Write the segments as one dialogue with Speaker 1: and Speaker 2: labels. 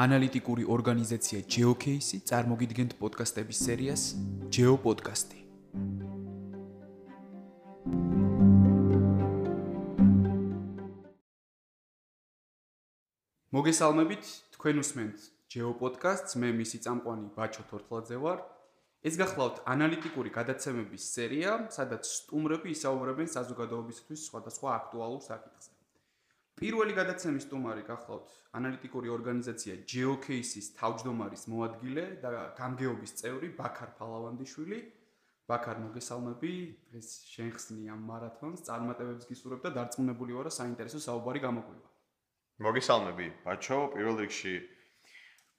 Speaker 1: ანალიტიკური ორგანიზაცია GeoCase წარმოგიდგენთ პოდკასტების სერიას GeoPodcast-ი. მოგესალმებით, თქვენ უსმენთ GeoPodcast-ს, მე მისი წამყვანი ბაჩო თორთლაძე ვარ. ეს გახლავთ ანალიტიკური გადაცემების სერია, სადაც სტუმრები ისაუბრებენ საზოგადოებისთვის სხვადასხვა აქტუალურ საკითხზე. პირველი გადაცემის სტუმარი გახლავთ ანალიტიკური ორგანიზაცია GeoCase-ის თავმჯდომარის მოადგილე და გამგეობის წევრი ბაქარ ფალავანდიშვილი. ბაქარ მოგესალმები, დღეს შენხსნი ამ მარათონს, წარმატებებს გისურვებ და დარწმუნებული ვარ, რომ საინტერესო საუბარი გამოგვივა.
Speaker 2: მოგესალმები, ბაჩო, პირველ რიგში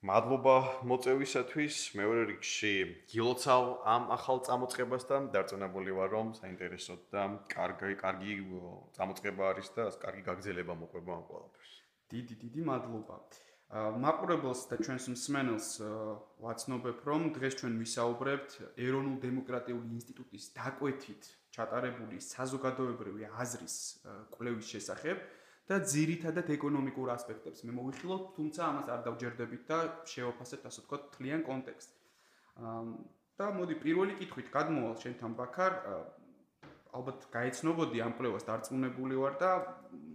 Speaker 2: მადლობა მოწევისათვის. მეორე რიგში გილოცავ ამ ახალ წამოწყებასთან. დარწმუნებული ვარ, რომ საინტერესოდ და კარგი კარგი წამოწყება არის და კარგი გაგზელება მოყვება ამ ყველაფერს.
Speaker 1: დიდი დიდი მადლობა. მაყურებელს და ჩვენს მსმენელს ვაცნობებ, რომ დღეს ჩვენ ვისაუბრებთ ეროვნულ დემოკრატიული ინსტიტუტის დაკვეთით ჩატარებული საზოგადოებრივი აზრის კვლევის შესახებ. და ძირითადად ეკონომიკურ ასპექტებს მე მოვიხილოთ, თუმცა ამას არ დავჯერდებით და შევაფასებთ ასე ვთქვათ თლიან კონტექსტს. და მოდი პირველი კითხვით გადმოვალ შენთან ბაქარ. ალბათ გაეცნობოდი ამ კვლევას დარწმუნებული ვარ და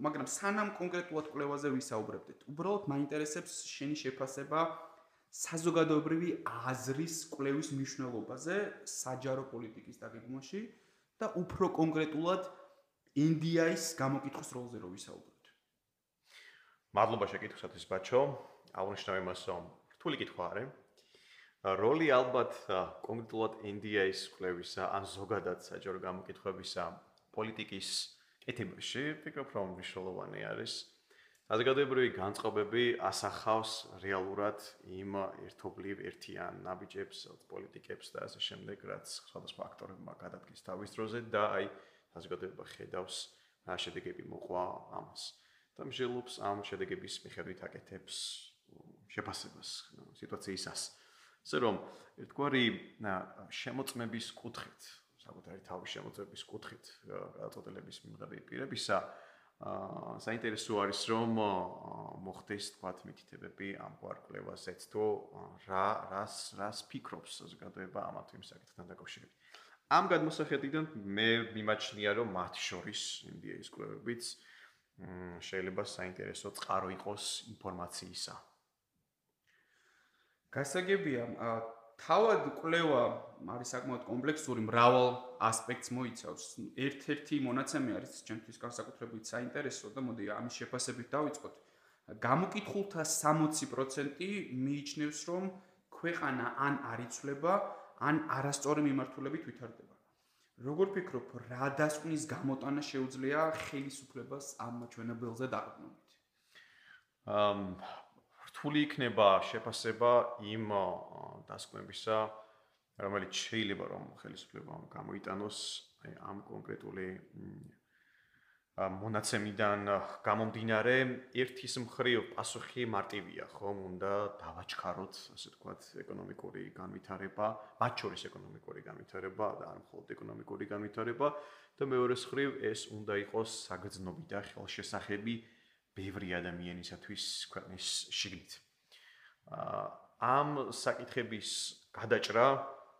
Speaker 1: მაგრამ სანამ კონკრეტულად კვლევაზე ვისაუბრებდით, უბრალოდ მაინტერესებს შენი შეფასება საზოგადოებრივი აზრის კვლევის მნიშვნელობაზე საჯარო პოლიტიკის დაგეგმვაში და უფრო კონკრეტულად ინდიაის გამოკითხვის როლზე რო ვისაუბროთ.
Speaker 2: მადლობა შეკითხვისათვის ბაჩო. აღნიშნავ იმას, რომ რთული კითხვა არის. როლი ალბათ კონკრეტულად NDA-ის კვლევისა ან ზოგადად საჯარო გამოკითხვებისა პოლიტიკის ეთიკაში, ფიქრობ რომ მნიშვნელოვანი არის. საზოგადოებრივი განწყობები ასახავს რეალურად იმ ერთობლივ ერთიან ნაბიჯებს, პოლიტიკებს და ასე შემდეგ, რაც სხვადასხვა ფაქტორებმა გადადგეს თავის დროზე და აი საზოგადოება ხედავს რა შედეგები მოყვა ამას. და მსჯელობს ამ შედეგების მიხედვით აკეთებს შეფასებას სიტუაციისას. ასე რომ ერთგვარი შემოწმების კუთხით, საკუთარი თავის შემოწმების კუთხით გადაწყვეტილების მიღების პირებისა აა საინტერესო არის რომ მოხდეს თქვათ მითითებები ამ კვარკლევაზეც თუ რა რას რას ფიქრობს საზოგადოება ამ თემ საკითხთან დაკავშირებით. ამ გადმოსახედიდან მე მიმაჩნია რომ მათ შორის ინდიის კვლევებიც შეიძლება საინტერესო წყარო იყოს ინფორმაციისა.
Speaker 1: გასაგებია, თავად კვლევა არის საკმაოდ კომპლექსური, მრავალ ასპექტს მოიცავს. ერთ-ერთი მონაცემი არის ჩემთვის განსაკუთრებით საინტერესო და მოდი ამის შეფასებით დავიწყოთ. გამოკითხულთა 60% მიიჩნევს, რომ ქვეყანა ან არიცვლება, ან არასწორი მიმართულებით ვითარდება. როგორ ფიქრობ, რა დასკვნის გამოტანა შეუძლია ხელისუფლებას ამ ჩვენებელზე დაყრდნობით?
Speaker 2: ამ რთული იქნება შეფასება იმ დასკვნებისა, რომელიც შეიძლება რომ ხელისუფლებამ გამოიტანოს ამ კონკრეტული მონაცემიდან გამომდინარე ერთის მხრივ პასუხი მარტივია ხომ? უნდა დავაჩქაროთ ასე ვთქვათ ეკონომიკური განვითარება მათ შორის ეკონომიკური განვითარება და არ მხოლოდ ეკონომიკური განვითარება და მეორე მხრივ ეს უნდა იყოს საგრძნობი და ხელშესახები ბევრი ადამიანისათვის ქვეყნის შიგნით. ამ საკითხების გადაჭრა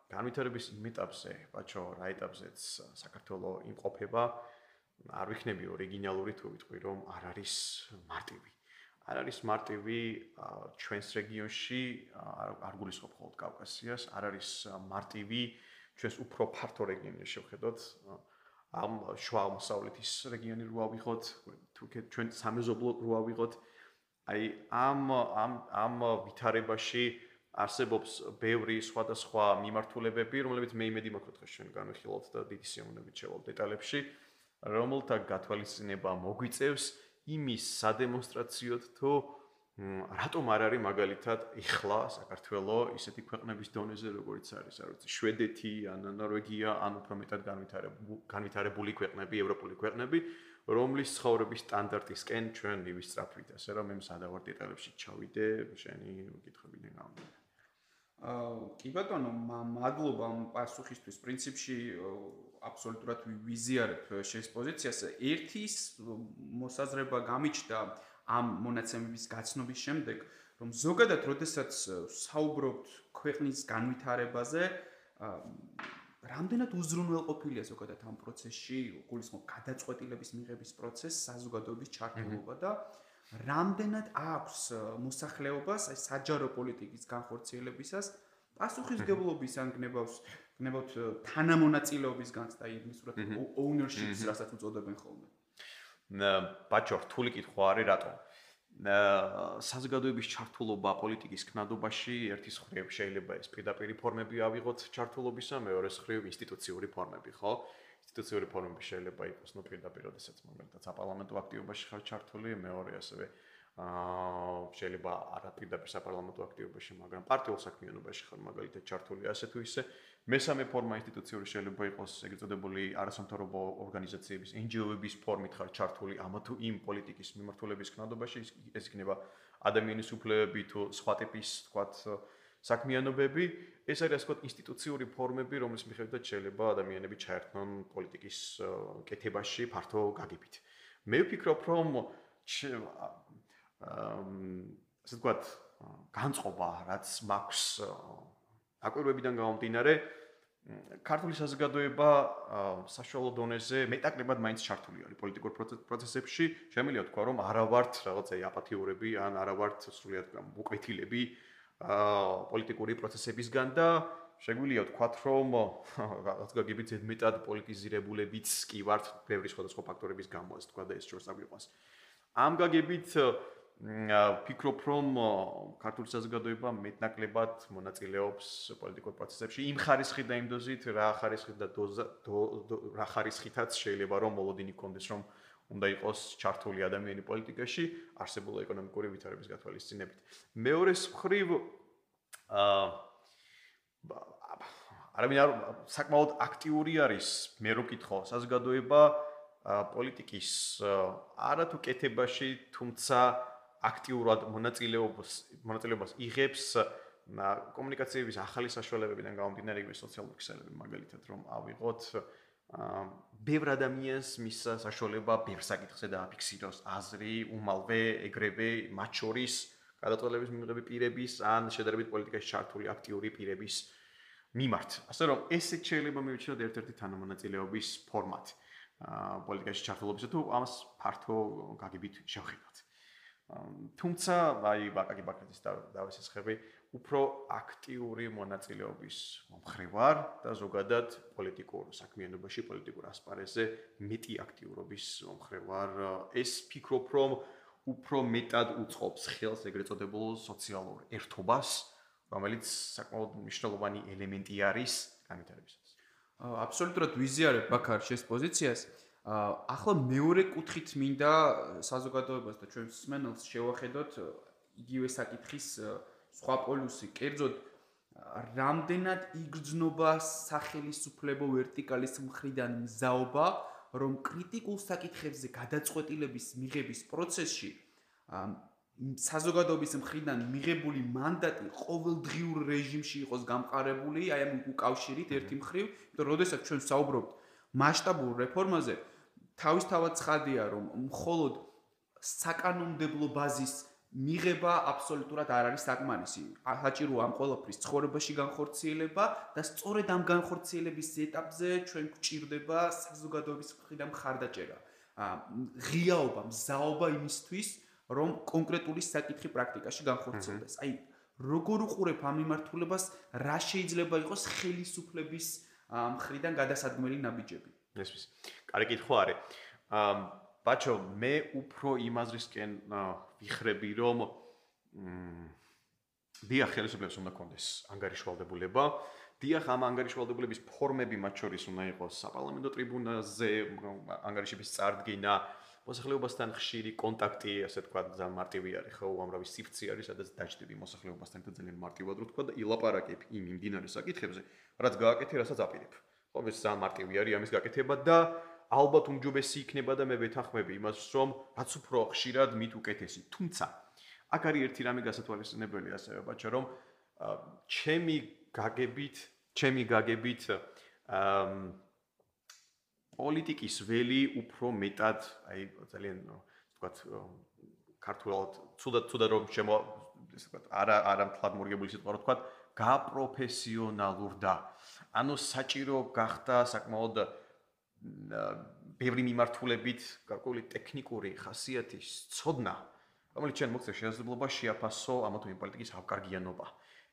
Speaker 2: განვითარების იმ ეტაპზე ბაჩო რა ეტაპზეც საქართველოს იმყოფება არ ვიქნები ორიგინალური თუ ვიტყვი რომ არ არის მარტივი. არ არის მარტივი ჩვენს რეგიონში, არ გულისხმობ მხოლოდ კავკასიას, არ არის მარტივი ჩვენს უფრო ფართო რეგიონში შევხედოთ ამ შუა აღმოსავლეთის რეგიონი რო ავიღოთ, თუ ჩვენ სამეზობლო რო ავიღოთ, აი ამ ამ ამ ვითარებაში არსებობს ბევრი სხვადასხვა მიმართულებები, რომლებიც მე იმედი მაქვს რომ ჩვენ განვიხილოთ და დიდი სიამოვნებით შევალთ დეტალებში. რომელთა გათვალისწინება მოგვიწევს იმის სადემონსტრაციოდ თუ რატომ არ არის მაგალითად ეხლა საქართველოს ისეთი ქვეყნების დონეზე როგორიც არის არ ვიცი შვედეთი ან ნორვეგია ან უფრო მეტად განვითარებული განვითარებული ქვეყნები ევროპული ქვეყნები რომლის ცხოვრების სტანდარტისკენ ჩვენ მივისწრაფვით ასე რომ მე სადავარ დეტალებში ჩავიდე შენი კითხვებიდან გამომდინარე.
Speaker 1: აა კი ბატონო მადლობა ამ პასუხისთვის. პრინციპში აბსოლუტურად ვიზიარებ შეს პოზიციას. ერთის მოსაზრება გამიჩნდა ამ მონაცემების გაცნობის შემდეგ, რომ ზოგადად, როდესაც საუბრობთ ქვეყნის განვითარებაზე, რამდენად უზრუნველყოფილია ზოგადად ამ პროცესში, გულისხმობ გადაწყვეტილების მიღების პროცესს, საზოგადოების ჩართულობა და რამდენად აქვს მოსახლეობას აი საჯარო პოლიტიკის განხორციელებისას პასუხისგებლობის ან გნებავს გნებავთ თანამონაწილეობის განცდა იმის სურათ ownership-ს რასაც უწოდებენ ხოლმე.
Speaker 2: ბაჭო რთული კითხვა არის რატომ? საზოგადოების ჩართულობა პოლიტიკის კნადობაში ერთის ხრივ შეიძლება ეს პირდაპირ ფორმები ავიღოთ ჩართულობისა, მეორეს ხრივ ინსტიტუციური ფორმები, ხო? ინსტიტუციური ფორმები შეიძლება იყოს ნუ პირდაპირ, როდესაც მაგალითად საპარლამენტო აქტივობაში ხარ ჩართული, მეორე ასევე აა შეიძლება არაპირდაპირ საპარლამენტო აქტივობაში, მაგრამ პარტიულ საქმიანობაში ხარ მაგალითად ჩართული ასე თუ ისე. მესამე ფორმა ინსტიტუციური შეიძლება იყოს ეგრეთ წოდებული არასამთავრობო ორგანიზაციების NGO-ების ფორმით ხარ ჩართული ამა თუ იმ პოლიტიკის მიმართულების კნადობაში, ეს იქნება ადამიანის უფლებები თუ სხვა ტიპის, თქვათ, საქმიანობები. ეს არის ასე ვთქვათ ინსტიტუციური ფორმები, რომლის მიხედვითაც შეიძლება ადამიანები ჩაერთონ პოლიტიკის კეთებაში ფართო გაგებით. მე ვფიქრობ, რომ ასე ვთქვათ, განწყობა, რაც მაქვს აკვირვებიდან გამომდინარე, ქართული საზოგადოება საშუალო დონეზე მეტაკლებად მაინც ჩართული არის პოლიტიკურ პროცესებში. შემიძლია თქვა, რომ არა ვართ რაღაცა აპათიურები ან არა ვართ სრულიად მოკვეთილები პოლიტიკური პროცესებისგან და შეგვიძლია თქვა, რომ რაღაც გაგებით მეტად პოლიტიზირებულებიც კი ვართ ბევრი სხვადასხვა ფაქტორების გამო, ასე თქვა და ეს შორს აგვიყვანს. ამ გაგებით ფიქრობ რომ ქართული საზოგადოება მეტნაკლებად მონაწილეობს პოლიტიკურ პროცესებში. იმ ხარისხით და იმ დოზით რა ხარისხით და დოზა რა ხარისხითაც შეიძლება რომ მოლოდინი კონდეს რომ უნდა იყოს ჩართული ადამიანი პოლიტიკაში არსებული ეკონომიკური ვითარების გათვალისწინებით. მეორე მხრივ აა არავინ არ საკმაოდ აქტიური არის მე რო კითხო საზოგადოება პოლიტიკის არათუ კეთებაში თუმცა აქტიურად მონაწილეობას მონაწილეობას იღებს კომუნიკაციების ახალი საშუალებებიდან გამომდინარე ის სოციალური ქსელები მაგალითად რომ ავიღოთ ბევრ ადამიანს მის საშუალება ბევრ საკითხზე დააფიქსიროს. აზრი უმალვე ეგრევე მათ შორის გადაწყვეტილების მიღები პირების ან შედარებით პოლიტიკაში ჩართული აქტიური პირების მიმართ. ასე რომ ესე შეიძლება მივიჩნიოთ ერთ-ერთი თანამონაწილეობის ფორმატი პოლიტიკაში ჩართულობისა თუ ამას ფართო გაგებით შევხედოთ თუმცა აი ბაკაკი ბაკაკის დავესესხები უფრო აქტიური მონაწილეობის მომხრევარ და ზოგადად პოლიტიკურ საქმიანობაში პოლიტიკურ ასპარეზზე მეტი აქტიურობის მომხრევარ ეს ფიქრობ რომ უფრო მეტად უწყობს ხელს ეგრეთ წოდებულ სოციალურ ერთობას რომელიც საკმაოდ მნიშვნელოვანი ელემენტი არის განვითარებისას.
Speaker 1: აბსოლუტურად ვიზიარებ ბაქარ შეს პოზიციას ახლა მეორე კუთხით მინდა საზოგადოებას და ჩვენს სმენელს შევახედოთ იგივე საკითხის სხვა პოლუსი. კერძოდ რამდენად იგრძნობა სახელმწიფო ვერტიკალის მხრიდან მზაობა, რომ კრიტიკულ საკითხებზე გადაწყვეტილების მიღების პროცესში საზოგადოების მხრიდან მიღებული მანდატი ყოველდღიურ რეჟიმში იყოს გამყარებული, აი ამ უკავშირით ერთი მხრივ, იმიტომ რომ შესაძლოა ჩვენ საუბრობთ მასშტაბურ რეფორმაზე, თავისთავად ცხადია რომ მხოლოდ საკანონმდებლო ბაზის მიღება აბსოლუტურად არ არის საკმარისი. საჭირო ამ ყოველფრის ცხოვრებაში განხორციელება და სწორედ ამ განხორციელების ეტაპზე ჩვენ გვჭირდება საზოგადოების მხრიდან ხარდაჭერა. ღიაობა, მზაობა იმისთვის, რომ კონკრეტული საკითხი პრაქტიკაში განხორციელდეს. აი, როგორ უყურებ ამ მიმართულებას, რა შეიძლება იყოს ხელისუფლების მხრიდან გადასადგმელი ნაბიჯები?
Speaker 2: ესვის. კარი კითხვა არის. აა ბაჩო, მე უფრო იმაზრისკენ ვიხრები, რომ დიახ, ხელისუფლებას უნდა კონდეს ანგარიშვალდებულება. დიახ, ამ ანგარიშვალდებულების ფორმები მათ შორის უნდა იყოს საპარლამენტო ტრიბუნაზე ანგარიშების წარდგენა, მოსახლეობასთან ხშირი კონტაქტი, ასე თქვა, ძალიან მარტივი არის, ხო, უამრავი სიფცი არის, სადაც დაჭდები მოსახლეობასთან და ძალიან მარტივად რო თქვა და ილაპარაკებ იმ იმდინარე საკითხებზე, რაც გააკეთე, რასაც აპირებ. ეს ძალიან მარტივი არის ამის გაკეთება და ალბათ უმჯობესი იქნება და მე ვეთანხმები იმას, რომ რაც უფრო ხშირად მით უკეთესი. თუმცა აქ არის ერთი რამე გასათვალისწინებელი ასევე, ბაჭო, რომ ჩემი გაგებით, ჩემი გაგებით აა პოლიტიკის ველი უფრო მეტად, აი ძალიან ვთქვათ, ქართულად თუდად თუდად რომ შემო ესე ვთქვათ არა არა მთლად მორგებული სიტყვა რო ვთქვათ გაპროფესიონალურდა ანუ საჭირო გახდა საკმაოდ ბევრი მიმართულებით გარკვეული ტექნიკური ხასიათის ცოდნა რომელიც ჩვენ მოგწევს შესაძლებლობა შეაფასო ამა თუ იმ პოლიტიკის ავკარგიანობა.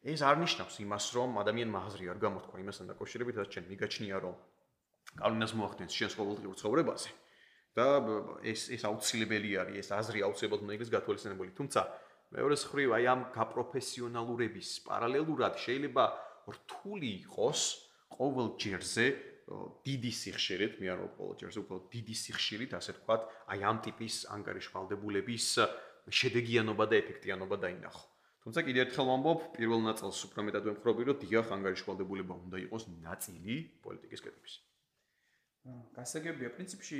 Speaker 2: ეს არ ნიშნავს იმას რომ ადამიანმა აზრი არ გამოთქვა იმასთან დაკავშირებით რაც ჩვენ მიგაჩნია რომ კანონას მოახდენს შენს ყოველდღიურ ცხოვრებაზე და ეს ეს აუცილებელი არის ეს აზრი აუცილებლად უნდა იყოს გათვალისწინებული. თუმცა მეორე მხრივ აი ამ გაპროფესიონალურების პარალელურად შეიძლება რთული იყოს ყოველ ჯერზე დიდი სიხშირით, მე არ ვარ ყოველ ჯერზე უფრო დიდი სიხშირით, ასე ვთქვათ, აი ამ ტიპის ანგარიშვალდებულების შედეგიანობა და ეფექტიანობა დაინახო. თუმცა კიდევ ერთხელ ვამბობ, პირველ ნაწილს უფრო მეტად ვემხრობი, რომ დიახ ანგარიშვალდებულება უნდა იყოს ნაწილი პოლიტიკის კეთების.
Speaker 1: გასაგებია პრინციპში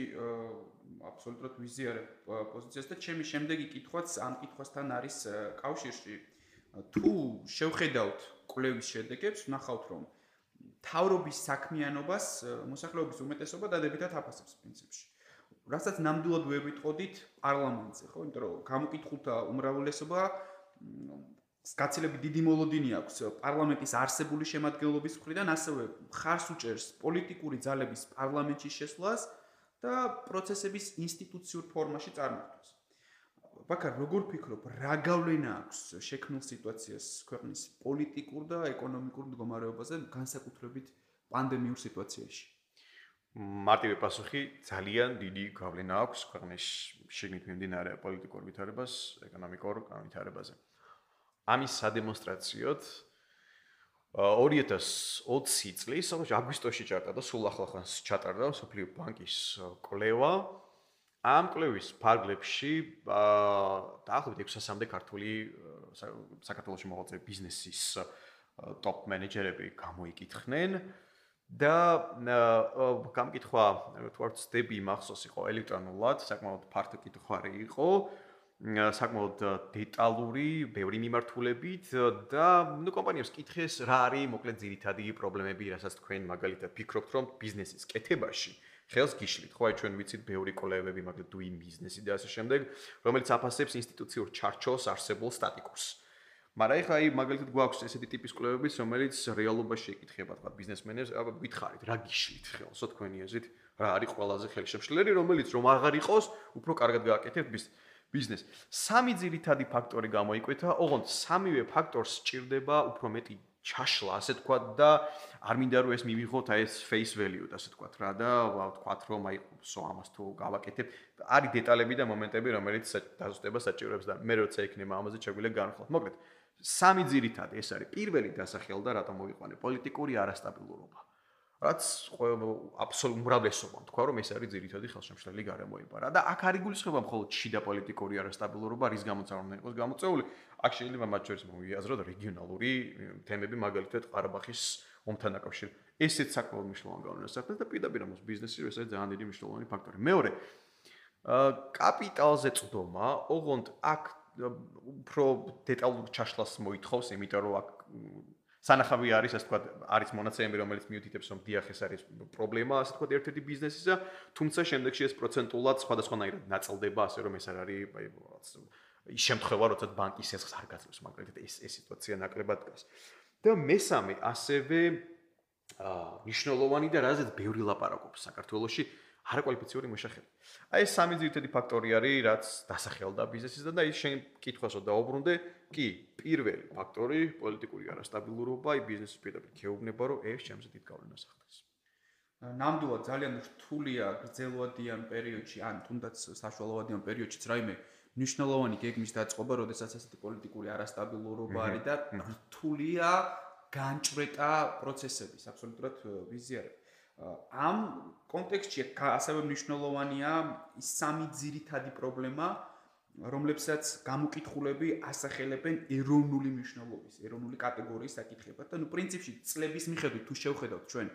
Speaker 1: აბსოლუტურად ვიზიარებ პოზიციას და ჩემი შემდეგი კითხვაც ამ კითხვასთან არის კავშირში თუ შევხედავთ კვლევის შედეგებს ვნახავთ რომ თავრობის საქმიანობას მოსახლეობის უმეტესობა დადებითად აფასებს პრინციპში რასაც ნამდვილად ვერ ვიტყოდით პარლამენტზე ხო იმიტომ რომ გამოკითხულთა უმრავლესობა გაცილებით დიდი მოლოდინი აქვს პარლამენტის არსებული შემადგენლობის მხრიდან, ასევე ხარს უჭერს პოლიტიკური ძალების პარლამენტში შესვლას და პროცესების ინსტიტუციურ ფორმაში წარმართვას. ბაქარ, როგორ ფიქრობ, რა გავლენა აქვს შექმნილ სიტუაციას ქვეყნის პოლიტიკურ და ეკონომიკურ მდგომარეობაზე, განსაკუთრებით პანდემიურ სიტუაციაში?
Speaker 2: მარტივი პასუხი, ძალიან დიდი გავლენა აქვს ქვეყნის შიგნით მიმდინარე პოლიტიკურ ვითარებას, ეკონომიკურ განვითარებაზე. ამის სადემონსტრაციოდ 2020 წლის აგვისტოში ჩატარდა და სულ ახლახანს ჩატარდა სოფლიო ბანკის კვლევა. ამ კვლევის ფარგლებში დაახლოებით 600-მდე ქართული საქართველოს მოღვაწე ბიზნესის ტოპ მენეჯერები გამოიკითხნენ და გამკითხვა თუ არ ვცდები მახსოვს იყო ელექტრონულად, საკმაოდ ფართო კითხვარი იყო. საკმაოდ დეტალური, ბევრი მიმართულებით და ნუ კომპანიებს კითხეს რა არის მოკლედ ძირითადი პრობლემები, რასაც თქვენ მაგალითად ფიქრობთ, რომ ბიზნესის კეთებაში ხელს გიშლით. ხო, აი ჩვენ ვიცით ბევრი კოლეებები, მაგალითად doing business და ასე შემდეგ, რომელიც აფასებს ინსტიტუციურ ჩარჩოს არსებულ სტატიკურს. მაგრამ ეხლა აი მაგალითად გვაქვს ესეთი ტიპის კოლეებიც, რომელიც რეალობაში ეკითხება თქვა ბიზნესმენებს, აბა გითხარით, რა გიშლით ხელსო თქვენი აზრით, რა არის ყველაზე ხელშემშლელი, რომელიც რომ აღარ იყოს, უფრო კარგად გააკეთებთ ბიზნეს. სამი ძირითადი ფაქტორი გამოიკვეთა, ოღონდ სამივე ფაქტორს სჭირდება უფრო მეტი ჩაშლა, ასე თქვა და არ მინდა რომ ეს მივიღოთ აი ეს face value, ასე თქვა რა და ვთქვათ რომ აი სო ამას თუ გავაკეთებ, არის დეტალები და მომენტები, რომელიც დაზუსტება საჭიროებს და მე როცა იქნება ამაზე შეგვიძლია განხილოთ. მოკლედ, სამი ძირითადი ეს არის პირველი დასახელდა, რატომ მოვიყვანე პოლიტიკური არასტაბილურობა. რაც აბსოლუტურად უმრავლესობა თქვა რომ ეს არის ძირითადი ხელშემშლელი გარემოება რა და აქ არ იგულისხმება მხოლოდ შიდა პოლიტიკური არასტაბილურობა რის გამოც არ უნდა იყოს გამოწეული აქ შეიძლება მათ შორის მოვიაზროთ რეგიონალური თემები მაგალითად ყარაბაღის ომთან დაკავშირებით ესეც საკმაოდ მნიშვნელოვანი გავლენას აქვს და პირდაპირ ამას ბიზნესში ეს არის ძალიან დიდი მნიშვნელოვანი ფაქტორი. მეორე კაპიტალზე წვდომა ოღონდ აქ უფრო დეტალურ ჩაშლას მოითხოვს იმიტომ რომ აქ სანახავი არის ასე ვთქვათ არის მონაცემები რომელიც მიუთითებს რომ დიახ ეს არის პრობლემა ასე ვთქვათ ერთ-ერთი ბიზნესისა თუმცა შემდეგში ეს პროცენტულად სხვადასხვანაირად ნაწილდება ასე რომ ეს არ არის აი ის შემთხვევა როცა ბანკის ესხს არ გაწევს მაგრამ ეს ეს სიტუაცია ნაკლებად დგას და მესამე ასევე აა ნიშნულოვანი და რაზეც ბევრი ლაპარაკობს საქართველოსში არაკვალიფიციური მუშახელი. აი ეს სამი ძირითადი ფაქტორი არის, რაც დასახელდა ბიზნესის და ის შენ კითხვასო დაუბრუნდე, კი, პირველი ფაქტორი პოლიტიკური არასტაბილურობა, აი ბიზნესის პირდაპირ ქეუბნება, რომ ეს ჩემს დიდ გავლენას ახდენს.
Speaker 1: ნამდვილად ძალიან რთულია გრძელვადიან პერიოდში, ან თუნდაც საშუალოვადიან პერიოდშიც რაიმე ნიშნულოვანი გეგმის დაწყობა, როდესაც ასეთი პოლიტიკური არასტაბილურობა არის და რთულია განჭრეტა პროცესების, აბსოლუტურად ვიზიარებ. ამ კონტექსტში ასევე მნიშვნელოვანია სამი ძირითადი პრობლემა, რომლებსაც გამოკითხულები ასახელებენ ეროვნული მნიშვნელობის, ეროვნული კატეგორიის საკითხებად და ნუ პრინციპში წლების მიხედვით თუ შევხედავთ ჩვენ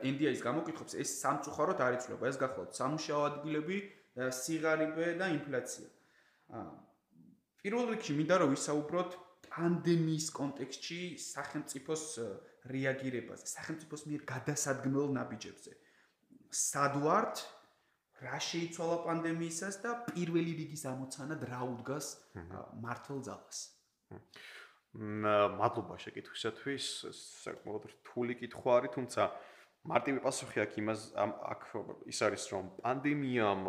Speaker 1: NDI-ის გამოკითხებს, ეს სამწუხაროდ არ იცვლება, ეს გახლავთ სამუშაო ადგილები, სიღარიბე და ინფლაცია. პირველ რიგში მინდა რომ ვისაუბროთ პანდემიის კონტექსტში სახელმწიფოს რეაგირებაზე, სახელმწიფოს მიერ გადასადგმელ ნაბიჯებზე. სად ვართ? რა შეიცვალა პანდემიისას და პირველი რიგის ამოცანად რა უდგას მართლ ძალას.
Speaker 2: მადლობა შეკითხვისათვის. საკმაოდ რთული კითხვა არის, თუმცა მარტივი პასუხი აქვს იმას აქ ის არის რომ პანდემიამ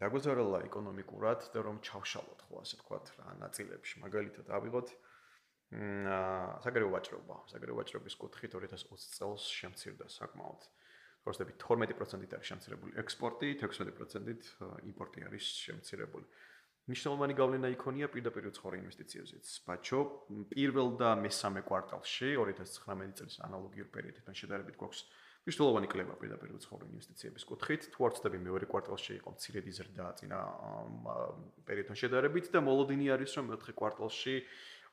Speaker 2: დაგვეზარალა ეკონომიკურად და რომ ჩავშალოთ ხო ასე ვთქვათ რა ნაწილებში. მაგალითად ავიღოთ აა საგარეო ვაჭრობა. საგარეო ვაჭრობის კუთხით 2020 წელს შემცირდა საკმაოდ. პროცენტი 12%-ით არის შემცირებული ექსპორტი 16%-ით იმპორტი არის შემცირებული. მნიშვნელოვანი გავლენა იქონია პირდაპირ უცხოურ ინვესტიციებზეც. ბაჩო პირველ და მესამე კვარტალში 2019 წლის ანალოგიურ პერიოდთან შედარებით გვაქვს მნიშვნელოვანი კლება პირდაპირ უცხოურ ინვესტიციების კუთხით. თუ არ ვწდები მეორე კვარტალში იყო მცირედი ზრდა წინა პერიოდთან შედარებით და მოლოდინი არის რომ მეოთხე კვარტალში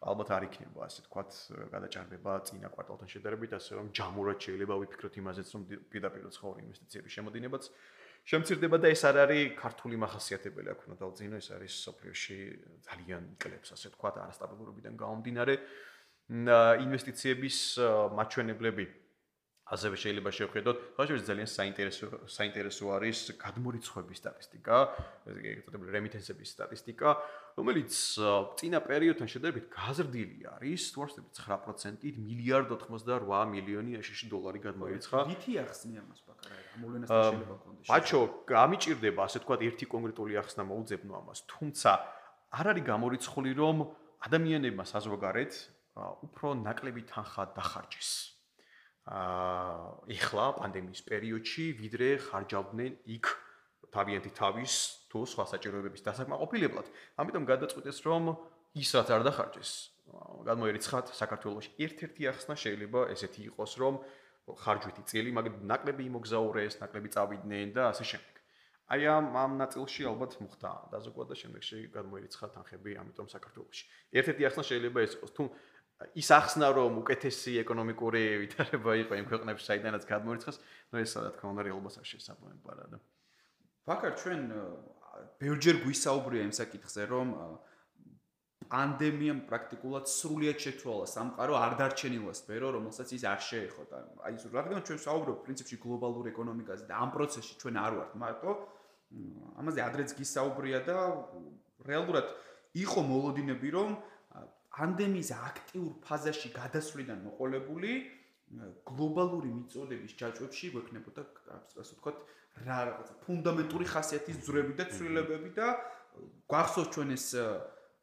Speaker 2: ალბათ არ იქნება ასე თქვათ გადაჭარბება წინა კვარტალთან შედარებით, ასე რომ ჯამურად შეიძლება ვიფიქროთ იმაზეც რომ პირდაპირ უცხოურ ინვესტიციების შემოდინებაც შემცირდება და ეს არ არის ქართული מחასიათებელი, აქ უნდა დავძინო, ეს არის სოფლიოში ძალიან კლებს ასე თქვათ არასტაბილურობიდან გამომდინარე ინვესტიციების მაჩვენებლები ასევე შეიძლება შევხედოთ, ხოჭებს ძალიან საინტერესო საინტერესო არის გადმორიცხვების სტატისტიკა, ესე იგი, რემიტენსების სტატისტიკა, რომელიც წინა პერიოდთან შედარებით გაზრდილი არის, თუ არ ვთქვი 9%-ით მილიარდ 88 მილიონი აშშ დოლარი გადმოირიცხა.
Speaker 1: ვითი ახსნი ამას ბაკარაი, ამოვლენასთან შეიძლება კონდეს.
Speaker 2: ბაჩო, გამიჭirdება ასე თქვა ერთი კონკრეტული ახსნა მოუძებნო ამას, თუმცა არ არის გამორიცხული რომ ადამიანებმა საზოგადოებრივ უფრო ნაკლები თანხა დახარჯეს. აა ეხლა პანდემიის პერიოდში ვიდრე ხარჯავდნენ იქ თავიანთი თავის თუ სხვა საჭიროებების დასაკმაყოფილებლად. ამიტომ გადაწყვიტეს რომ ის რაც არ დახარჯეს, გადმოერიცხათ საქართველოს ერთ-ერთი ახსნა შეიძლება ესეთი იყოს რომ ხარჯვითი წელი, მაგრამ ნაკლები იმოგზაურეს, ნაკლები წავიდნენ და ასე შემდეგ. აი ამ ამ ნაწილში ალბათ დაზოგვა და შემდეგში გადმოერიცხა თანხები, ამიტომ საქართველოში. ერთ-ერთი ახსნა შეიძლება ეს იყოს თუ ის ახსნა რომ უკეთესი ეკონომიკური ვითარება იყო იმ ქვეყნებში საიდანაც გადმოერცხეს, ნუ ეს რა თქმა უნდა რეალობას არ შესაბამება და
Speaker 1: ვაკარ ჩვენ ბევრჯერ გვისაუბრია იმ საკითხზე რომ პანდემიამ პრაქტიკულად სრულიად შეცვალა სამყარო არ დარჩენილა სფერო რომელსაც ის არ შეეხო და აი რადგან ჩვენ საუბრობ პრინციპში გლობალურ ეკონომიკაზე და ამ პროცესში ჩვენ არ ვართ. მარტო ამაზე ადრეც გისაუბრია და რეალურად იყო მოლოდინები რომ პანდემიის აქტიურ ფაზაში გადასვლიდან მოყოლებული გლობალური მიწოდების ჯაჭვებში გვექნებოდა ასე ვთქვათ რა რაღაცა ფუნდამენტური ხასიათის ძვრები და ცვლილებები და გვახსოვს ჩვენ ეს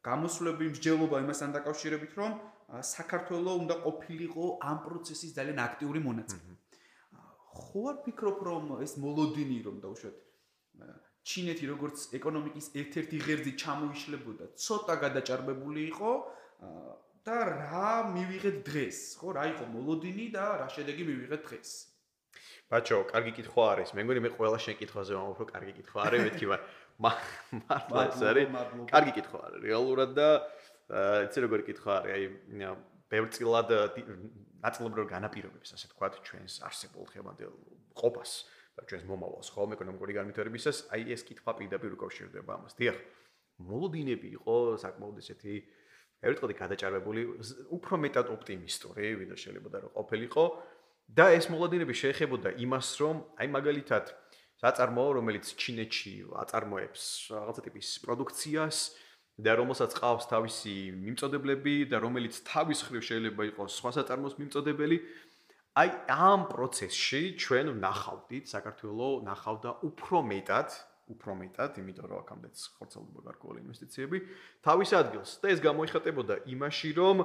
Speaker 1: გამოსვლები მსჯელობა იმასთან დაკავშირებით რომ საქართველოს უნდა ყოფილიყო ამ პროცესის ძალიან აქტიური მონაწილე. ხო არ ფიქრობ რომ ეს მოლოდინი რომ დაუშვათ ჩინეთი როგორც ეკონომიკის ერთ-ერთი ღერძი ჩამოიშლებოდა, ცოტა გადაჭარბებული იყო, და რა მივიღეთ დღეს, ხო, რა იყო მოლოდინი და რა შედეგი მივიღეთ დღეს.
Speaker 2: ბაჩო, კარგი კითხვა არის. მე მგონი მე ყველა შენ კითხვაზე ვამბობ, რომ კარგი კითხვა არის, მეთქი მართლა ეს არის. კარგი კითხვა არის, რეალურად და იცი როგორი კითხვა არის, აი ბევრწილად ნაწილობრივ განაპირობებს, ასე თქვა, ჩვენს არსებულ ხემანდელ ყოფას და ჩვენს მომავალს, ხო, ეკონომიკური განვითარებისას, აი ეს კითხვა პირდაპირ უკავშირდება ამას. დიახ, მოლოდინები იყო საკმაოდ ესეთი ერთყოდი გადაჭარბებული, უფრო მეტად ოპტიმისტური, ვიდრე შეიძლება რომ ყოფილიყო. და ეს მოლოდინები შეეხებოდა იმას, რომ აი მაგალითად საწარმოო, რომელიც ჩინეთში აწარმოებს რაღაცა ტიპის პროდუქციას და რომელსაც ყავს თავისი მიმწოდებლები და რომელიც თავის ხრივ შეიძლება იყოს სხვა საწარმოს მიმწოდებელი, აი ამ პროცესში ჩვენ ვნახავდით საქართველოს ნახავდა უფრო მეტად უფრო მეტად, იმიტომ რომ აქამდეც ხორცელდება გარკვეული ინვესტიციები თავის ადგილს და ეს გამოიხატებოდა იმაში, რომ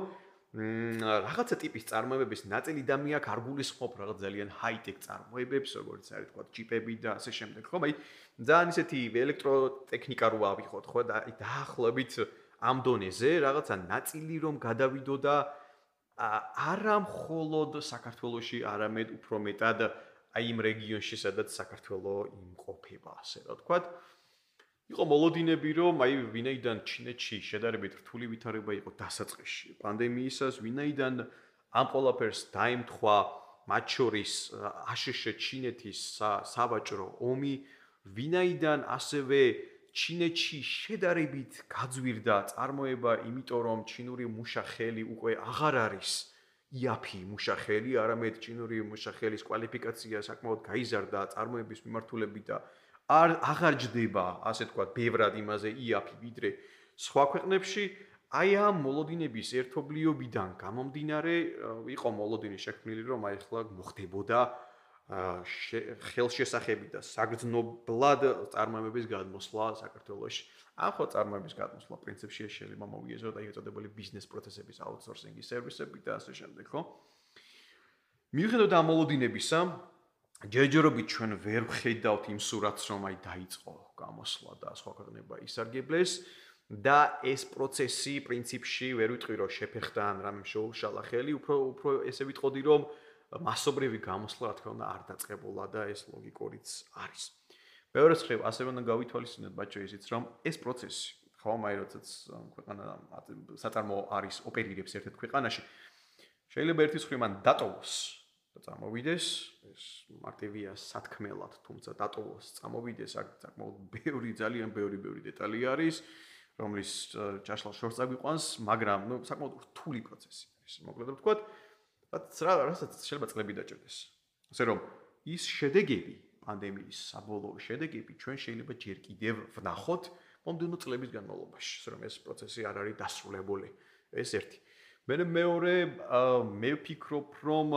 Speaker 2: რაღაცა ტიპის წარმოებების ნაწილი და მე აქ არ გულისხმობ რაღაც ძალიან ჰაი-ტექ წარმოებებს, როგორც არის თქვა ჩიპები და ასე შემდეგ, ხომ? აი ძალიან ისეთი ელექტროტექნიკა რო ავიღოთ, ხო? და აი დაახლოებით ამ დონეზე რაღაცა ნაწილი რომ გადავიდო და არა მხოლოდ საქართველოსში, არამედ უფრო მეტად აი იმ რეგიონში, სადაც საქართველოს იმყოფება, ასე რა თქვა. იყო მოლოდინები, რომ აი ვინაიდან ჩინეთში შედარებით რთული ვითარება იყო დასაწყისში პანდემიისას, ვინაიდან ამ ყოლაფერს დაემთხვა მათ შორის აშშ ჩინეთის საბაჭრო ომი, ვინაიდან ასევე ჩინეთში შედარებით გაძვირდა წარმოება, იმიტომ რომ ჩინური მუშა ხელი უკვე აღარ არის იაფი მუშახელი, არამედ ჩინური მუშახელის კვალიფიკაცია საკმაოდ გაიზარდა წარმოების მიმართულებით და არ აღარ ჯდება, ასე თქვა, ბევრად იმაზე იაფი ვიდრე სხვა ქვეყნებში. აი ამ მოლოდინების ერთობლიობიდან გამომდინარე იყო მოლოდინი შექმნილი, რომ აი ახლა მოხდებოდა ხელშესახები და საგრძნობლად წარმოებების გადმოსვლა საქართველოში. ამ ხო წარმოების გადმოსვლა პრინციპში შეიძლება მოვიეზოთ აი ეწოდებული ბიზნეს პროცესების აუთსორსინგის სერვისები და ასე შემდეგ, ხო? მიუხედავად ამ მოლოდინებისა, ჯერჯერობით ჩვენ ვერ ვხედავთ იმ სურათს, რომ აი დაიწყო გამოსვლა და სხვა ქვეყნება ისარგებლეს და ეს პროცესი პრინციპში ვერ ვიტყვი რომ შეფეხდა ან რამე შეუშალა ხელი, უფრო უფრო ესე ვიტყოდი რომ მასობრივი გამოსვლა რა თქმა უნდა არ დაწყებულა და ეს ლოგიკურიც არის. მეორე მხრივ ასევე უნდა გავითვალისწინოთ ბაჭო ისიც რომ ეს პროცესი ხომ აი როდესაც ქვეყანა საწარმო არის ოპერირებს ერთ-ერთ ქვეყანაში შეიძლება ერთის მხრივ მან დატოვოს და წამოვიდეს ეს მარტივია სათქმელად თუმცა დატოვოს წამოვიდეს აქ საკმაოდ ბევრი ძალიან ბევრი ბევრი დეტალი არის რომლის ჩაშლა შორს აგვიყვანს მაგრამ ნუ საკმაოდ რთული პროცესი არის მოკლედ ვთქვათ რაც რა რასაც შეიძლება წლები დაჭერდეს. ასე რომ ის შედეგები პანდემიის საბოლოო შედეგები ჩვენ შეიძლება ჯერ კიდევ ვნახოთ მომდენო წლების განმავლობაში, ასე რომ ეს პროცესი არ არის დასრულებული. ეს ერთი. მე მეორე მე ვფიქრობ რომ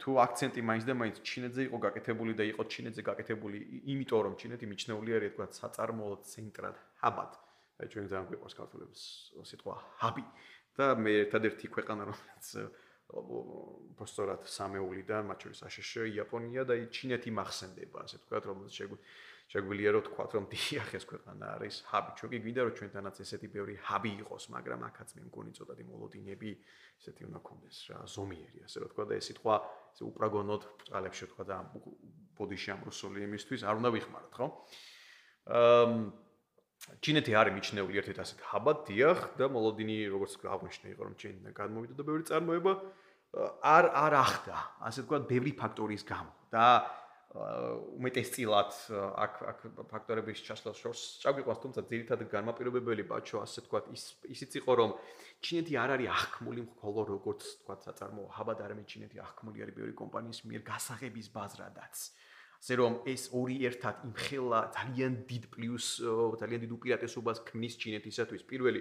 Speaker 2: თუ აქცენტი მაინც და მაინც ჩინეთზე იყო გაკეთებული და იყო ჩინეთზე გაკეთებული, იმიტომ რომ ჩინეთი მიჩნეული არის თქვა საწარმოო ცენტრად, ჰაბად. ჩვენ ძალიან გვიყვარს ქართულებს სიტყვა ჰაბი და მე ერთადერთი ქვეყანა რომელიც პოსტორატ სამეულიდან, მათ შორის აშშ, იაპონია და ჩინეთი მახსენდება, ასე ვთქვათ, რომ შეგვიძლია რომ ვთქვათ, რომ დიახ ეს ქვეყანა არის ჰაბი. ჩვენ კი გვინდა რომ ჩვენთანაც ესეთი ბევრი ჰაბი იყოს, მაგრამ აქაც მე მგონი ცოტათი მოლოდინები ესეთი უნდა კონდეს რა, ზომიერი, ასე ვთქვათ და ეს სიტყვა ესე უპრაგონოდ წალებში ვთქვათ და ბოდიში ამ რუსული იმისთვის არ უნდა ვიხმაროთ, ხო? აა ჩინეთი არის მიჩნეული ერთ-ერთ ასეთ ჰაბად, დიახ, და მოლოდინი როგორც აღნიშნე იყო რომ ჩინეთიდან გადმოვიდა და ბევრი წარმოება არ არ ახდა, ასე ვთქვათ, ბევრი ფაქტორის გამო. და უმეტესწილად აქ აქ ფაქტორების ჩასვლა შორს წაგვიყვანს, თუმცა ძირითადად განმაპირობებელი ბაჩო, ასე ვთქვათ, ის ისიც იყო რომ ჩინეთი არ არის ახკმული მხოლოდ როგორც ვთქვათ, საწარმოო. ჰაბად, არამედ ჩინეთი ახკმული არის ბევრი კომპანიის მიერ გასაღების ბაზრადაც. ასე რომ ეს ორი ერთად იმხელა ძალიან დიდ პლუს ძალიან დიდ უპირატესობას ქმნის ჩინეთისათვის. პირველი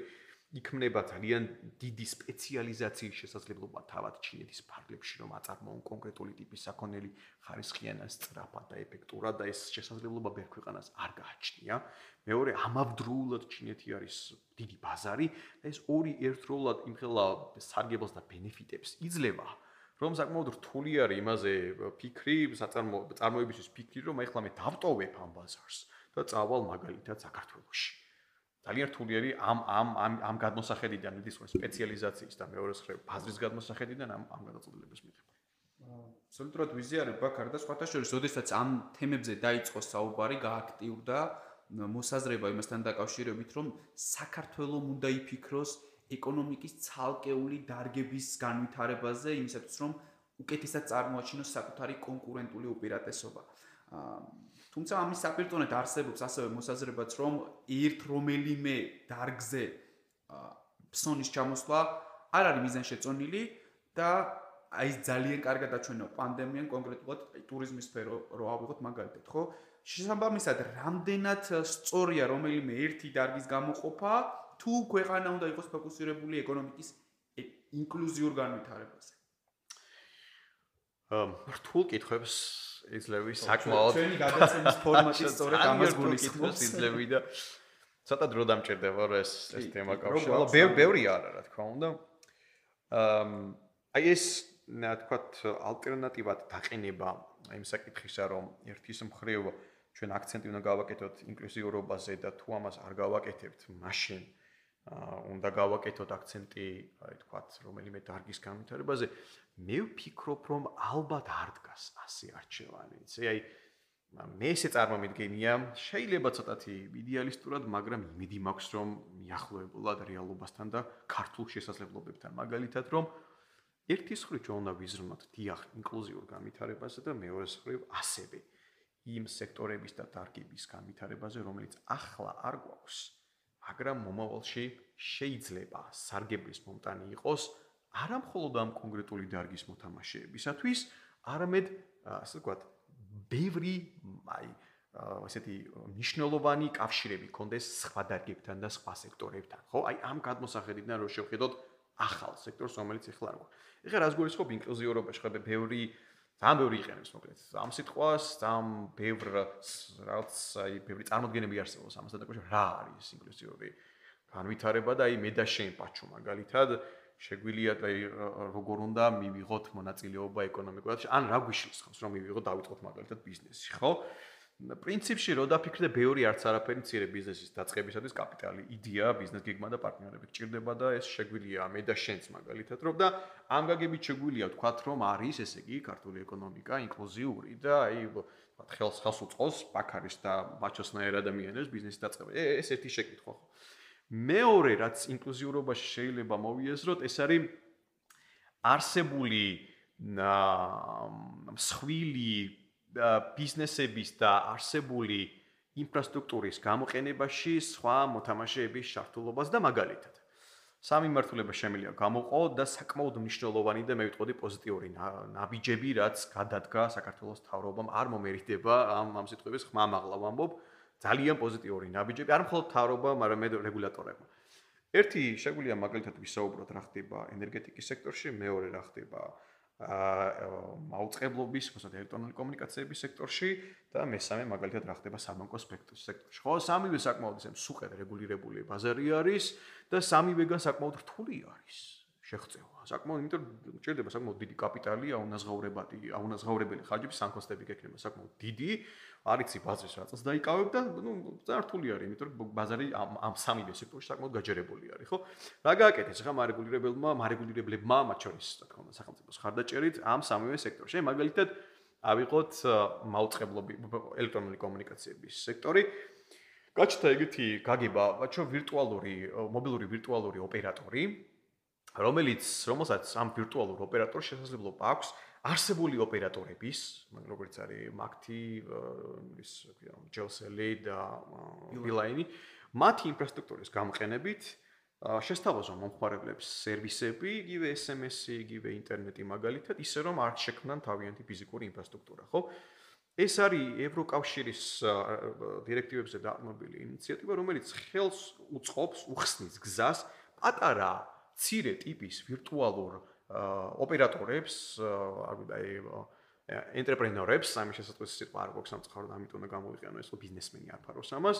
Speaker 2: იქმნება ძალიან დიდი სპეციალიზაციის შესაძლებლობა თავად ჩინეთის ფარგლებში, რომ აწარმოონ კონკრეტული ტიპის საქონელი ხარისხიან სწრაფად და ეფექტურად და ეს შესაძლებლობა ბევრ ქვეყანას არ გააჩნია. მეორე ამავდროულად ჩინეთი არის დიდი ბაზარი და ეს ორი ერთდროულად იმხელა სარგებელს და ბენეფიტებს იძლევა. რომ საკმაოდ რთული არის იმაზე ფიქრი, საწარმო წარმოებისთვის ფიქრი, რომ ახლა მე დავტოვებ ამ ბაზარს და წავალ მაგალითად საქართველოში. ძალიან რთული არის ამ ამ ამ ამ გადმოსახედიდან, მიდის რომ სპეციალიზაციის და მეორე მხრივ ბაზრის გადმოსახედიდან ამ ამ გადაწყვეტილებას მიღება.
Speaker 1: აბსოლუტურად ვიზიარებ ბაქარ და სხვათა შორის, ოდესაც ამ თემებზე დაიწყო საუბარი, გააქტიურდა მოსაზრება იმასთან დაკავშირებით, რომ საქართველოს უნდა იფიქროს ეკონომიკის ცალკეული დარგების განვითარებაზე, იმისათვის რომ უკეთესად წარმოაჩინოს საკუთარი კონკურენტული უპირატესობა. თუმცა ამის საპირწონედ არსებობს ასევე მოსაზრებაც, რომ ერთ რომელიმე დარგზე ფსონის ჩამოსვლა არ არის მიზანშეწონილი და აი ძალიან კარგად აჩვენა პანდემიამ კონკრეტულად ტურიზმის სფერო რო ავიღოთ მაგალითად, ხო? შესაბამისად, რამდენად სწორია რომელიმე ერთი დარგის გამოყოფა თუ ქვეყანა უნდა იყოს ფოკუსირებული ეკონომიკის ინკლუზიურ განვითარებაზე.
Speaker 2: აა რთულ კითხვებს იძლევი საკმაოდ
Speaker 1: ჩვენი გადაცემის ფორმატი სწორედ ამას გულისხმობს
Speaker 2: იძლევი და ცოტა დრო დამჭირდება რომ ეს ეს თემა კავშირდება. ბევრი ბევრი არა რა თქმა უნდა. აა აი ეს რა თქვა ალტერნატივად დაყენება იმ საკითხისა რომ ერთის მხრივ ჩვენ აქცენტი უნდა გავაკეთოთ ინკლუზიურობაზე და თუ ამას არ გავაკეთებთ მაშინ უნდა გავაკეთოთ აქცენტი, აი თქვათ, რომელიმე დარგის განვითარებაზე, მე ვფიქრობ, რომ ალბათ არ დგას ასე არჩევანი. იცი, აი მე ესე წარმომიდგენია, შეიძლება ცოტათი იდეალისტურად, მაგრამ იმედი მაქვს, რომ მიახლოებულად რეალობასთან და ქართულ შესაძლებლობებთან, მაგალითად, რომ ერთის ხრი ჩვენ უნდა ვიზრუნოთ დიახ ინკლუზიურ განვითარებაზე და მეორეს ხრი ასევე იმ სექტორების და დარგების განვითარებაზე, რომელიც ახლა არ გვაქვს. მაგრამ მომავალში შეიძლება სარგებლის მომტანი იყოს არა მხოლოდ ამ კონკრეტული დარგის მოთამაშეებისათვის, არამედ ასე ვთქვათ, ბევრი აი ესეთი ნიშნულოვანი კავშირები კონდეს სხვა დარგებთან და სხვა სექტორებთან. ხო? აი ამ გადმოსახედიდან რო შევხედოთ ახალ სექტორს, რომელიც ახლა რა. ეხლა რას გულისხმობ ინკლუზიურობაში, ხება ბევრი ძალიან ბევრი იყენებს მოკლედ. ამ სიტყვას, ძალიან ბევრ რაღაც აი ბევრი წარმოდგენები არსებობს ამასთან დაკავშირებით, რა არის ინკლუზიური განვითარება და აი მე და შენ პაჩო მაგალითად შეგვიძლია აი როგორ უნდა მივიღოთ მონაწილეობა ეკონომიკურად, ან რა გვიშლის ხავს რომ მივიღოთ დავიწყოთ მაგალითად ბიზნესი, ხო? პრინციპში რო დაფიქრდე, ბევრი არც არაფერი მცირე ბიზნესის დაწყებისათვის კაპიტალი, იდეა, ბიზნეს გეგმა და პარტნიორები გჭირდება და ეს შეგვიძლია მე და შენც მაგალითად რომ და ამ გაგებით შეგვიძლია ვთქვათ რომ არის ესე იგი ქართული ეკონომიკა ინკლუზიური და აი ვთქვათ ხელს ხელს უწყოს პაკარის და ბაჩოსნაერ ადამიანებს ბიზნესის დაწყება. ეს ერთი შეკითხვა ხო. მეორე რაც ინკლუზიურობაში შეიძლება მოვიაზროთ, ეს არის არსებული მსხვილი ბიზნესების და არსებული ინფრასტრუქტურის გამოყენებაში სხვა მოთამაშეების შართულობას და მაგალითად სამი მართულება შემიძლია გამოყო და საკმაოდ მნიშვნელოვანი და მე ვიტყოდი პოზიტიური ნაბიჯები რაც გადადგა საქართველოს თავრობამ არ მომერიდდება ამ ამ სიტყვების ხმა მაღლა ვამბობ. ძალიან პოზიტიური ნაბიჯები არ მხოლოდ თავრობა მაგრამ მე რეგულატორებმა. ერთი შეგვიძლია მაგალითად ვისაუბროთ რა ხდება ენერგეტიკის სექტორში მეორე რა ხდება მაუწყებლობის, ხო, ელექტრონული კომუნიკაციების სექტორში და მესამე მაგალითად რა ხდება საბანკო სექტორში. ხო, სამივე საკმაოდ ისე მსუყედ რეგულირებული ბაზარი არის და სამივეგან საკმაოდ რთული არის. შეღწევა. საკმაოდ, იმიტომ ჭირდება საკმაოდ დიდი კაპიტალი, აუნაზღაურებადი, აუნაზღაურებელი ხარჯები, სანკოსტები გექნება საკმაოდ დიდი. არიცი ბაზრის რაცაც დაიკავებ და ნუ ზართული არის, იმიტომ რომ ბაზარი ამ ამ სამივე სექტორში საკმაოდ გაჯერებული არის, ხო? რა გააკეთეს ახლა მარეგულირებელმა, მარეგულირებლებმა, მათ შორის, რა თქმა უნდა, სახელმწიფოს ხარდაჭერით ამ სამივე სექტორში. მაგალითად, ავიღოთ მაუწყებლობი ელექტრონული კომუნიკაციების სექტორი. გაჩნდა ეგეთი გაგება, ბაჩო ვირტუალური, მობილური ვირტუალური ოპერატორი, რომელიც რომელსაც ამ ვირტუალურ ოპერატორს შესაძლებლობა აქვს არსებული ოპერატორების, როგორც არის Makti, ის JCL და Beeline, მათი ინფრასტრუქტურის გამოყენებით შესთავაზონ მომხმარებლებს სერვისები, იგივე SMS-ი, იგივე ინტერნეტი მაგალითად, ისე რომ არ შექმნან თავიანთი ფიზიკური ინფრასტრუქტურა, ხო? ეს არის ევროკავშირის დირექტივებზე დაკმობილი ინიციატივა, რომელიც ხელს უწყობს, უხსნის გზას პატარა ცირე ტიპის ვირტუალურ ოპერატორებს, აი ენტერპრენორებს, სამი შესაძლოა სიტყვა არ გვაქვს სამწუხაროდ, ამიტომ უნდა გამოვიყენო ეს ბიზნესმენი არ ფაროს ამას.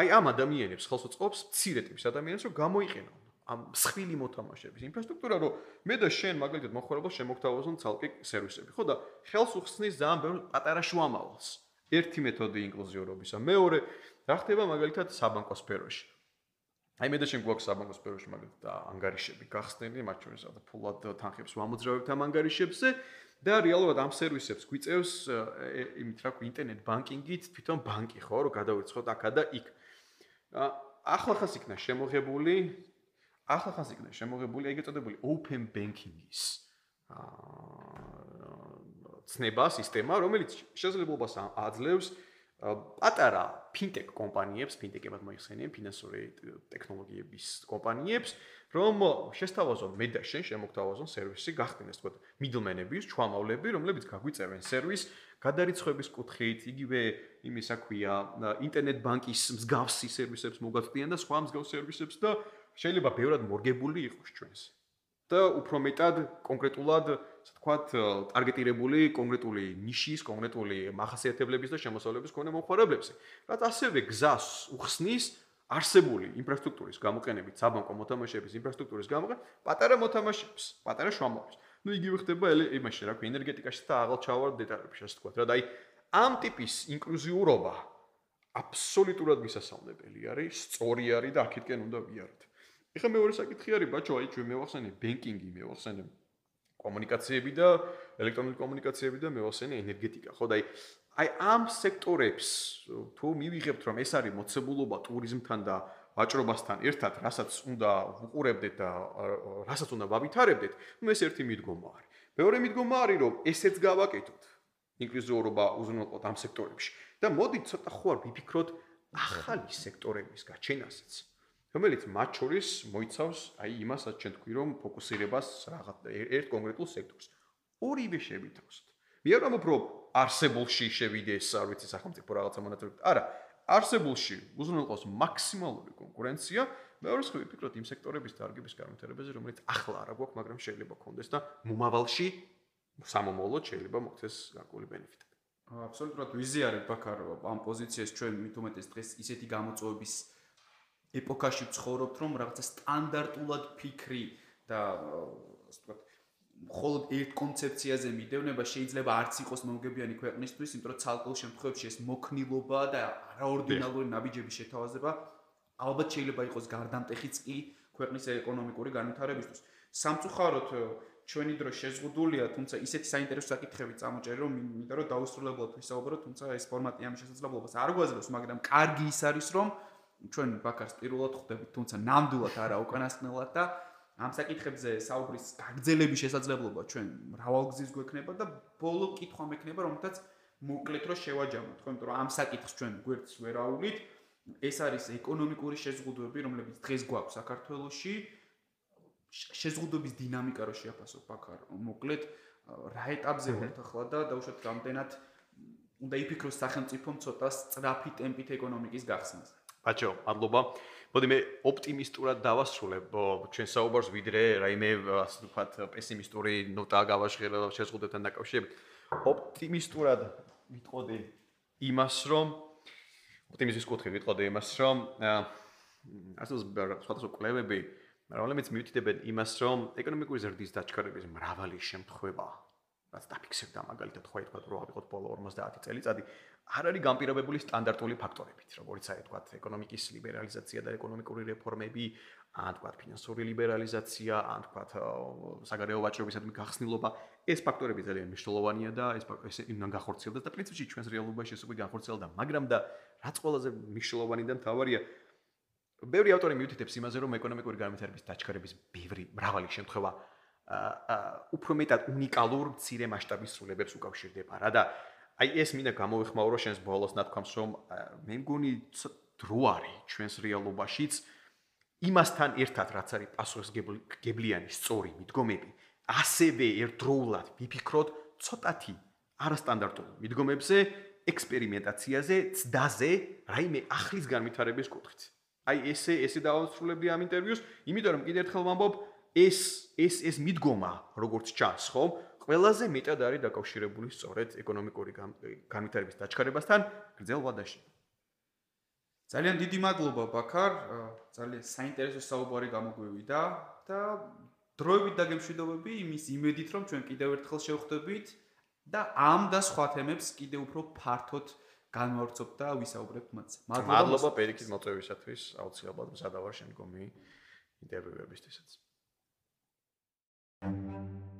Speaker 2: აი ამ ადამიანებს ხელს უწყობს ცირე ტიპის ადამიანებს, რომ გამოიყენონ ამ მსხვილი მოთამაშეების ინფრასტრუქტურა, რომ მე და შენ მაგალითად მოხარებულ შემოგთავაზონ ცალკე სერვისები, ხო და ხელს უხსნის ძალიან ბევრ პატარა შუამავალს. ერთი მეთოდი ინკლუზიურობისა, მეორე რა ხდება მაგალითად საბანკო სფეროში. აი მე და შენ გვაქვს საბანკო სფეროში მაგალითად ანგარიშები გახსნილი, მათ შორის და ფულად თანხებს ვამოძრავებთ ამ ანგარიშებზე და რეალურად ამ სერვისებს გვიწევს იმით რა ქვია ინტერნეტ ბანკინგით თვითონ ბანკი ხო რომ გადავირცხოთ აქა და იქ. ახლა ხას იქნა შემოღებული ახლა ხას იქნა შემოღებული ეგ ეწოდებული open banking-ის აა ცნება სისტემა რომელიც შესაძლებლობას აძლევს პატარა ფინტეკ კომპანიებს, ფინტეკებად მოიხსენიებ, ფინანსური ტექნოლოგიების კომპანიებს, რომ შესთავაზონ მე და შენ შემოგთავაზონ სერვისი, გახდინეს თქო მიდლმენების, ჩვამავლები, რომლებიც გაგვიწევენ სერვის გადარიცხვების კუთხით, იგივე იმის აქვია ინტერნეტ ბანკის მსგავსი სერვისებს მოგაწვდიან და სხვა მსგავს სერვისებს და შეიძლება ბევრად მორგებული იყოს ჩვენს. და უფრო მეტად კონკრეტულად, ასე ვთქვათ, ტარგეტირებული კონკრეტული ნიშის, კონკრეტული მახასიათებლების და შემოსავლების მქონე მომხმარებლებს. რაც ასევე გზას უხსნის არსებული ინფრასტრუქტურის გამოყენებით, საბანკო მოთამაშეების ინფრასტრუქტურის გამოყენებით, პატარა მოთამაშეებს, პატარა შრომებს. ну იგივე ხდება იმაში, რა ქვია, ენერგეტიკაში და აღარ ჩავარ დეტალებში, ასე ვთქვათ, რა და აი ამ ტიპის ინკლუზიურობა აბსოლუტურად მისასალმებელი არის, სწორი არის და აქეთკენ უნდა ვიაროთ. ეხლა მეორე საკითხი არის ბაჭო, აი ჩვენ მევახსენე ბენკინგი, მევახსენე კომუნიკაციები და ელექტრონული კომუნიკაციები და მევახსენე ენერგეტიკა, ხო და აი აი ამ სექტორებს თუ მივიღებთ რომ ეს არის მოცებულობა ტურიზმთან და ვაჭრობასთან ერთად, რასაც უნდა უყურებდეთ და რასაც უნდა ვავითარებდეთ, ну ეს ერთი მიდგომა არის. მეორე მიდგომა არის რომ ესეც გავაკეთოთ. ინკლუზიურობა უზრუნველყოთ ამ სექტორებში და მოდი ცოტა ხო არ ვიფიქროთ ახალი სექტორების გაჩენასაც. რომელიც მათ შორის მოიცავს აი იმასაც ჩვენ თქვი რომ ფოკუსირებას რაღაც ერთ კონკრეტულ სექტორს. ორივე შევითავსოთ. მე არ ამბობ რომ არსებულში შევიდეს, არ ვიცი, სახელმწიფო რაღაცა მონაწილეობით. არა, არსებულში უზრუნველყოს მაქსიმალური კონკურენცია, მეორეს ხრი ვიფიქროთ იმ სექტორების დარგების განვითარებაზე, რომელიც ახლა არ აქვს, მაგრამ შეიძლება კონდეს და მომავალში სამომავლოდ შეიძლება მოქცეს გარკვეული ბენეფიტები.
Speaker 1: აბსოლუტურად ვიზიარებ ბაქარ ამ პოზიციას ჩვენ მით უმეტეს დღეს ისეთი გამოწვევების ეპოქაში ვცხოვრობთ, რომ რაღაცა სტანდარტულად ფიქრი და ასე ვთქვათ, მხოლოდ ერთ კონცეფციაზე მიდევნება შეიძლება არც იყოს მომგებიანი ქვეყნისთვის, იმიტომ რომ ცალკეულ შემთხვევებში ეს მოქნილობა და არაორდინალური ნაბიჯების შეთავაზება ალბათ შეიძლება იყოს გარდამტეხიც კი ქვეყნის ეკონომიკური განვითარებისთვის. სამწუხაროდ ჩვენი დრო შეზღუდულია, თუმცა ისეთი საინტერესო საკითხები წამოჭერი, რომ მინდა რომ დაუსრულებლად ვისაუბრო, თუმცა ეს ფორმატი ამ შესაძლებლობას არ გვაძლევს, მაგრამ კარგი ის არის, რომ ჩვენ ბაქარს პირველად ხვდებით, თუმცა ნამდვილად არა უკანასკნელად და ამ საკითხებზე საუბრის გაგრძელების შესაძლებლობა ჩვენ მრავალგზის გვექნება და ბოლო კითხვა მექნება, რომელთაც მოკლედ რო შევაჯამოთ, ხო, იმიტომ რომ ამ საკითხს ჩვენ გვერდს ვერაულით. ეს არის ეკონომიკური შეზღუდვები, რომლებიც დღეს გვაქვს საქართველოში. შეზღუდვების დინამიკა რო შეაფასო ბაქარ, მოკლედ რა ეტაპზე ვართ ახლა და დაუშვათ რამდენად უნდა იფიქროს სახელმწიფომ ცოტა სწრაფი ტემპით ეკონომიკის გახსნას.
Speaker 2: ბაჭო, მადლობა. მოდი მე ოპტიმისტურად დავასრულებ ჩვენ საუბარს ვიდრე რაიმე ასე ვთქვათ პესიმისტური ნოტა გავაშღერო შეზღუდვებთან დაკავშირებით. ოპტიმისტურად ვიტყოდი იმას, რომ ოპტიმიზმის კუთხე ვიტყოდი იმას, რომ ასე სხვადასხვა კვლევები რომლებიც მიუთითებენ იმას, რომ ეკონომიკური ზრდის დაჩქარების მრავალი შემთხვევა რაც დაფიქსირდა მაგალითად ხო ითქვა რომ ავიღოთ ბოლო 50 წელიწადი არ არის განპირობებული სტანდარტული ფაქტორებით, როგორიც არის თქვა ეკონომიკის ლიბერალიზაცია და ეკონომიკური რეფორმები, ან თქვა ფინანსური ლიბერალიზაცია, ან თქვა საგარეო ვაჭრობისადმი გახსნილობა, ეს ფაქტორები ძალიან მნიშვნელოვანია და ეს ეს იმან გახორციელდა და პრინციპში ჩვენს რეალობაში ეს უკვე გახორციელდა, მაგრამ და რაც ყველაზე მნიშვნელოვანი და მთავარია ბევრი ავტორი მიუთითებს იმაზე, რომ ეკონომიკური განვითარების დაჩქარების ბევრი მრავალი შემთხვევა აა უფრო მეტად უნიკალურ მცირე მასშტაბის სრულებებს უკავშირდება რა და აი ეს მინდა გამოვიხმაურო შენს ბოლოს ნათქვამს რომ მე მგონი დრო არის ჩვენს რეალობაშიც. იმასთან ერთად რაც არის პასუხისგებლიანი სწორი მიდგომები ასევე ერთდროულად ვიფიქროთ ცოტათი არასტანდარტულ მიდგომებზე ექსპერიმენტაციაზე ცდაზე რაიმე ახლის განვითარების კუთხით. აი ესე ესე დავასრულებდი ამ ინტერვიუს იმიტომ რომ კიდევ ერთხელ ვამბობ ეს ეს ეს მიდგომა როგორც ჩანს ხო ყველაზე მეტად არის დაკავშირებული სწორედ ეკონომიკური განვითარების დაჩქარებასთან გრძელ ვადაში.
Speaker 1: ძალიან დიდი მადლობა ბაქარ, ძალიან საინტერესო საუბარი გამოგვივიდა და დროებით დაგემშვიდობები იმის იმედით რომ ჩვენ კიდევ ერთხელ შევხვდებით და ამ და სხვა თემებს კიდევ უფრო ფართოდ განვავრცობთ და ვისაუბრებთ მათ.
Speaker 2: მადლობა. მადლობა პერიკის მოწვევისათვის, აუცილებლად მზადავარ შემდგომი ინტერვიუებისთვისაც. thank you